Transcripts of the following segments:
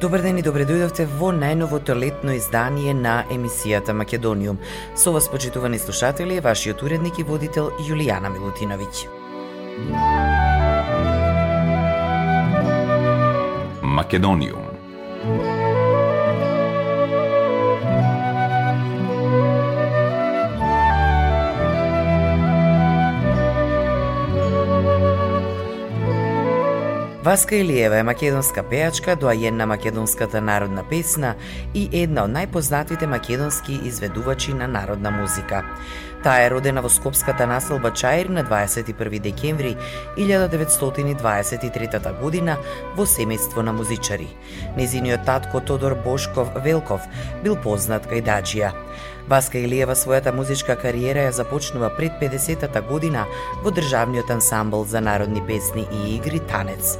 Добар ден и добре дојдовте во најновото летно издание на емисијата Македониум. Со вас, почитувани слушатели, е вашиот уредник и водител Јулијана Милутиновиќ. Македониум Васка Илиева е македонска пејачка, доајен на македонската народна песна и една од најпознатите македонски изведувачи на народна музика. Таа е родена во Скопската населба Чаир на 21 декември 1923 година во семејство на музичари. Незиниот татко Тодор Бошков Велков бил познат кајдаджија. Васка Илиева својата музичка кариера ја започнува пред 50-та година во Државниот ансамбл за народни песни и игри Танец.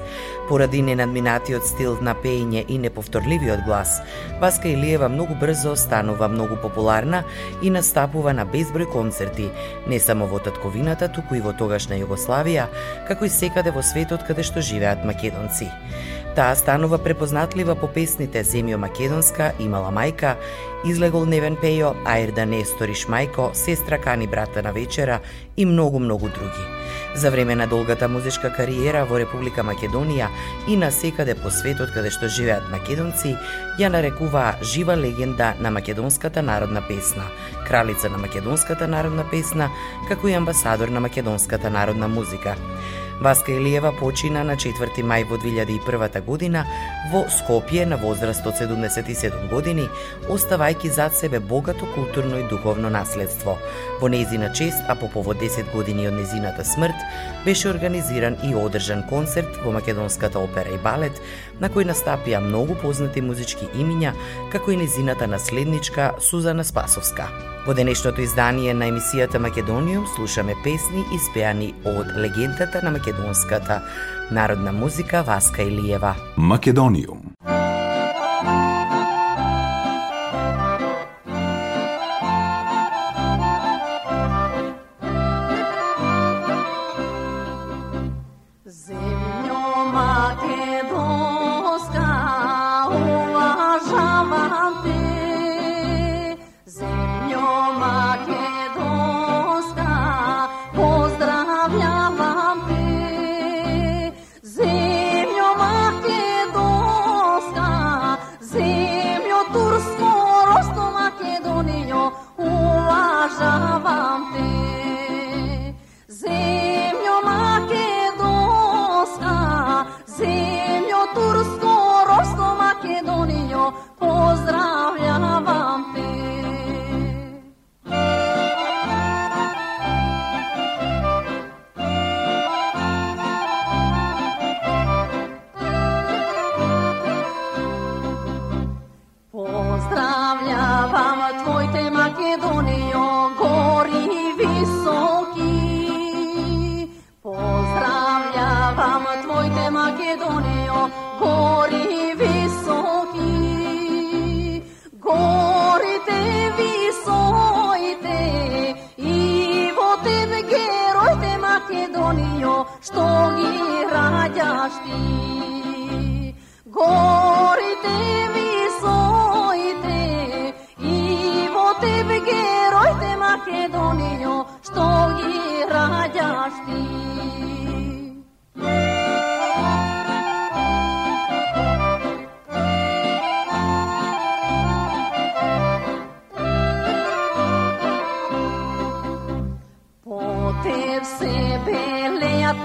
Поради ненадминатиот стил на пеење и неповторливиот глас, Васка Илиева многу брзо станува многу популарна и настапува на безброј концерти, не само во татковината, туку и во тогашна Југославија, како и секаде во светот каде што живеат македонци. Таа станува препознатлива по песните Земјо Македонска, Имала мајка, Излегол Невен Пејо, Ајрда не сториш мајко, Сестра кани брата на вечера и многу, многу други. За време на долгата музичка кариера во Република Македонија и на секаде по светот каде што живеат македонци, ја нарекуваа жива легенда на македонската народна песна, кралица на македонската народна песна, како и амбасадор на македонската народна музика. Васка Илиева почина на 4 мај во 2001 година во Скопје на возраст од 77 години, оставајќи зад себе богато културно и духовно наследство. Во нејзина чест, а по повод 10 години од нејзината смрт, беше организиран и одржан концерт во Македонската опера и балет, на кој настапија многу познати музички имиња, како и нејзината наследничка Сузана Спасовска. Во денешното издание на емисијата Македониум слушаме песни испеани од легендата на македонската народна музика Васка Илиева. Македониум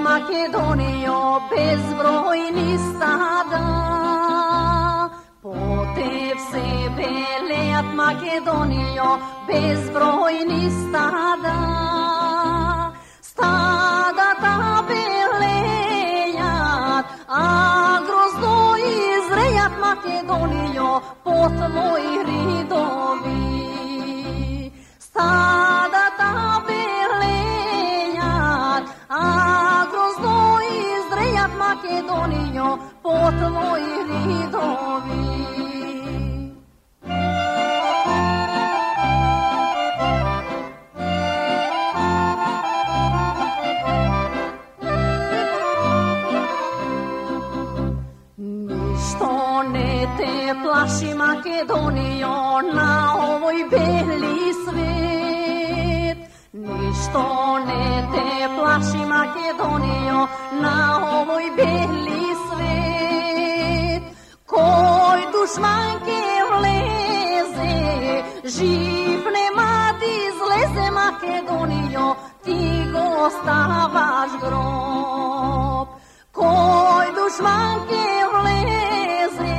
Makedonija bezbrojni stada, potev sebe lep Makedonijo bezbrojni stada. Stada ta belejat, a grozno izrejat Makedonijo pod mojih ridovi. Stada plaši Makedonijom na ovoj beli svet. Ništo ne te Vlaši Makedonio na ovoj beli svet. Koj dušmanke vleze, živ nema ti zleze Makedonio, ti go ostavaš grob. Koj dušmanke vleze,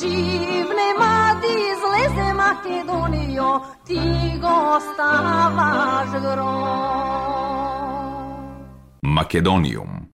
živ nema ti zleze Makedonio, ti go ostavaš grob. Македониум.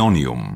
Македониум.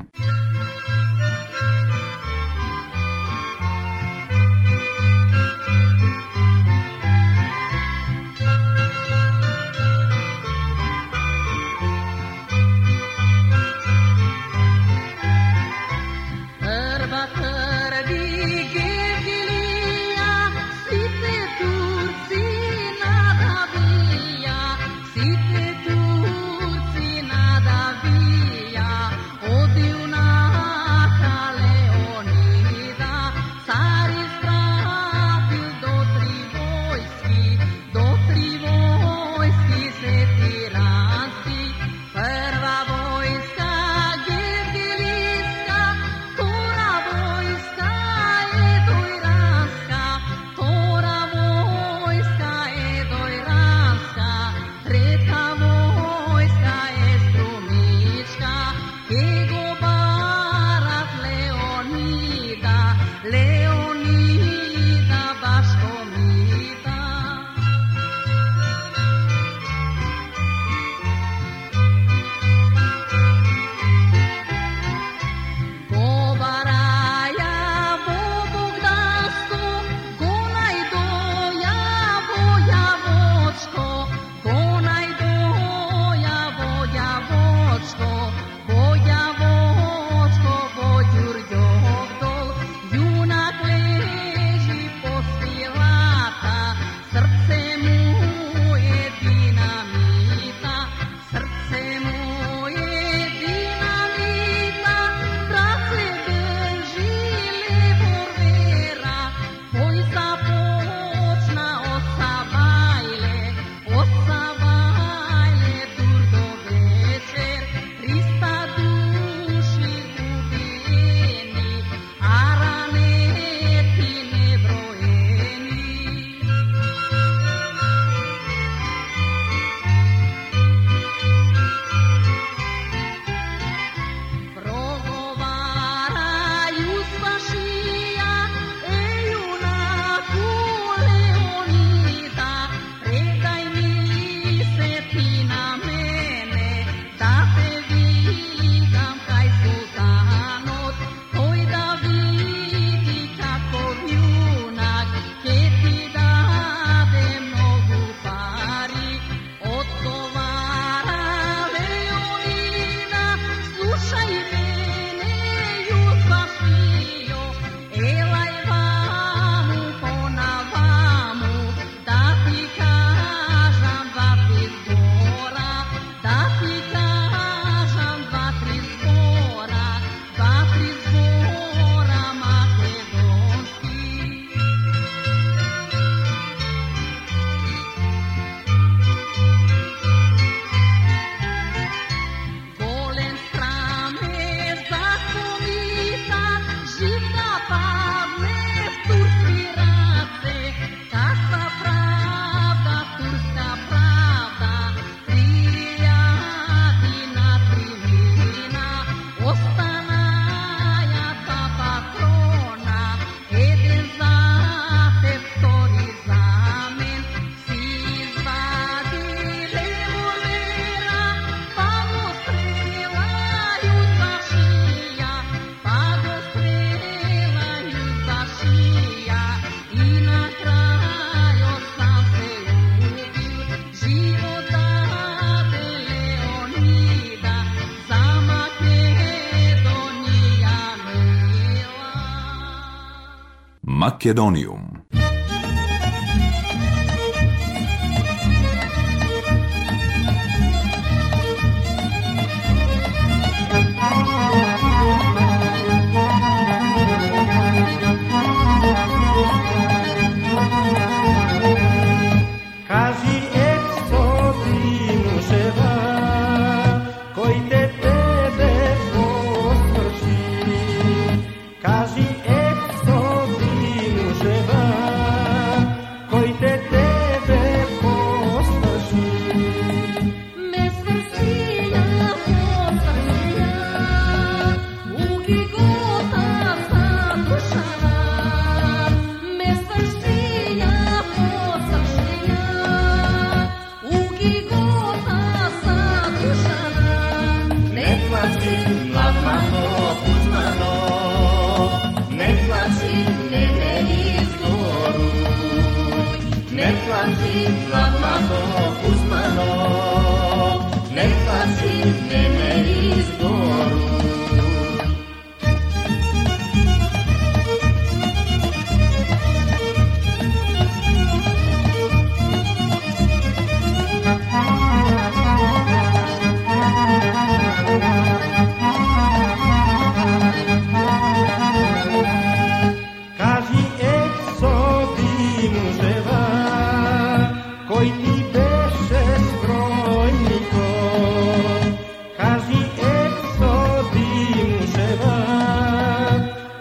Македониум.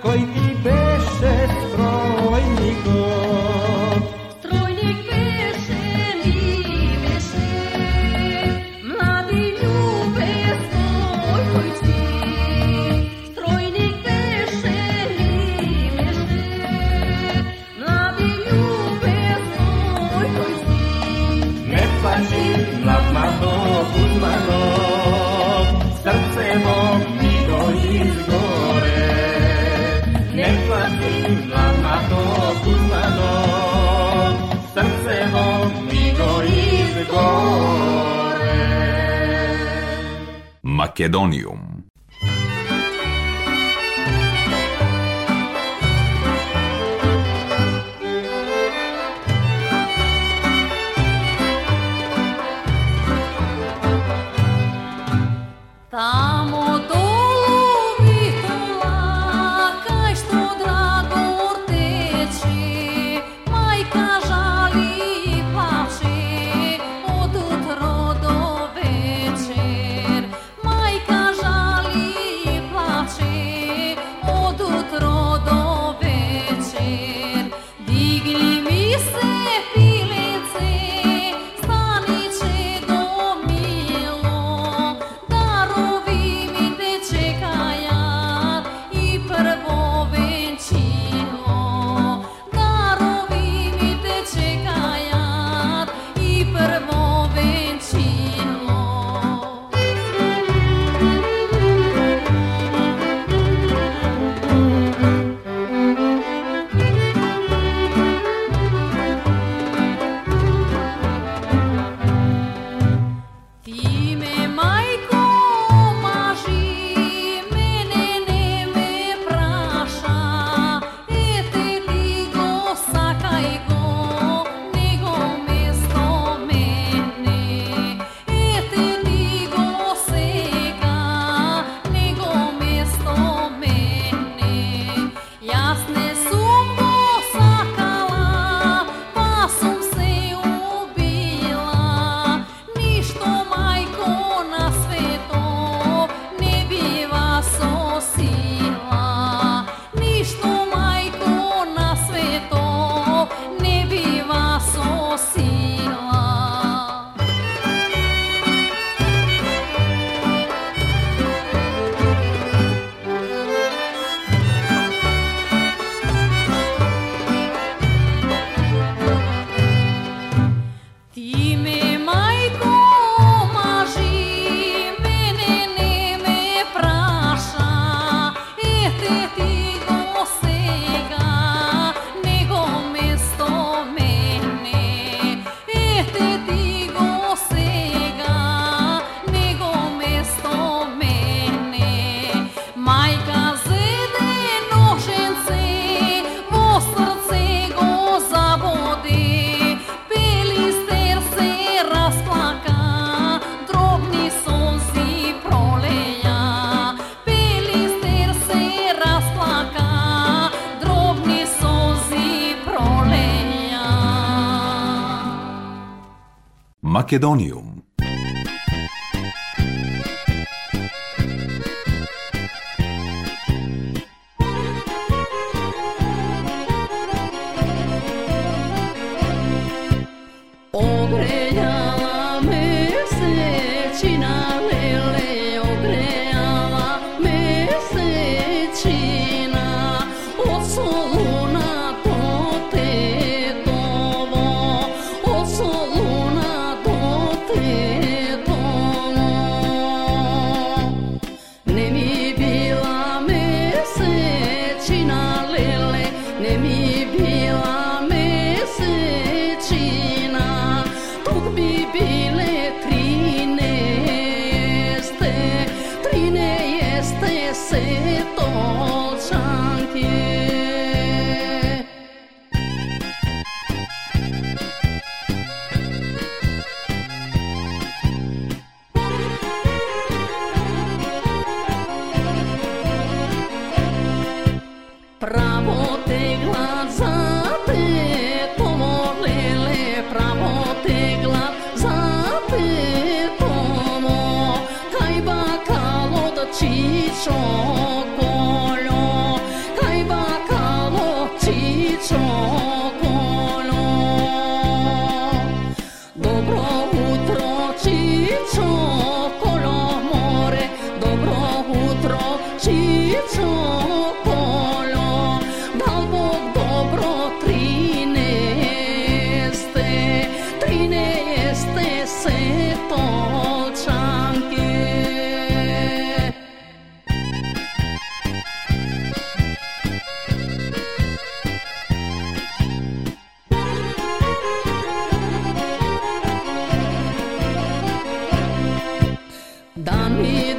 Македониум amo todo. Macedônio Македониум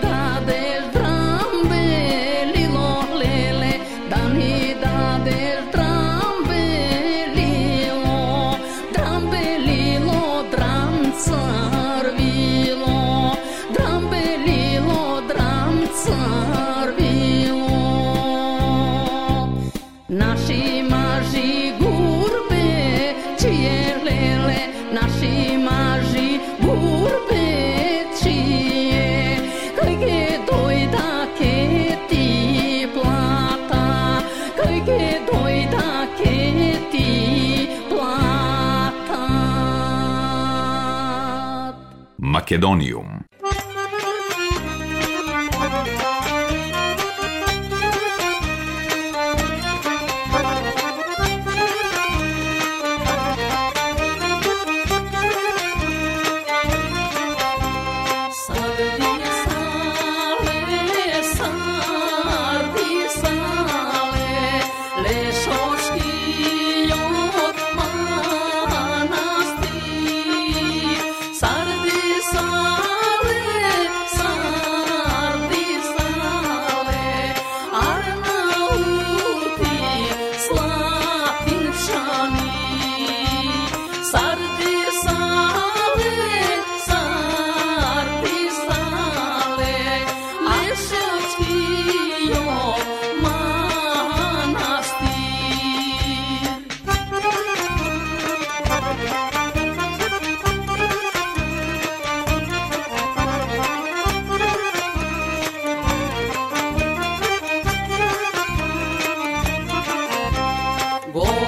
Македониум. war.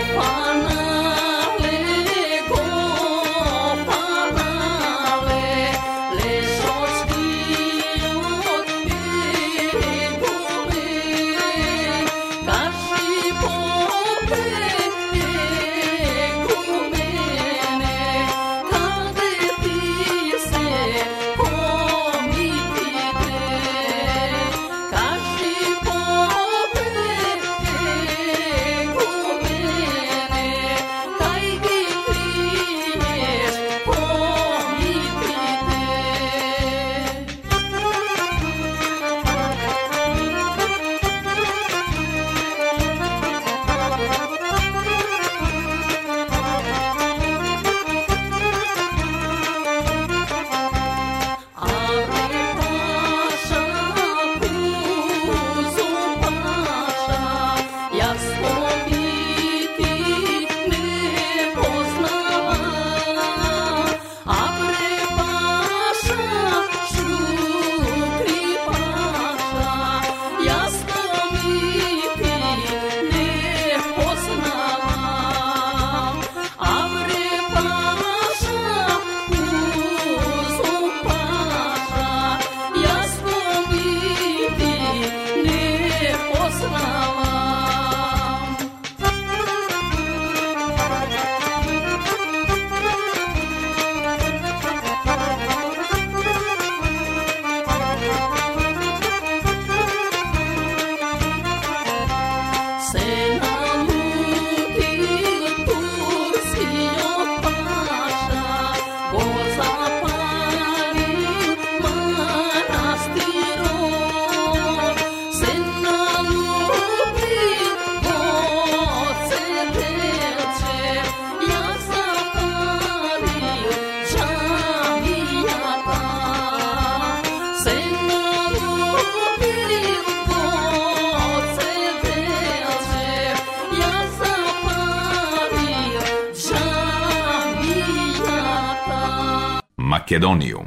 Македониум.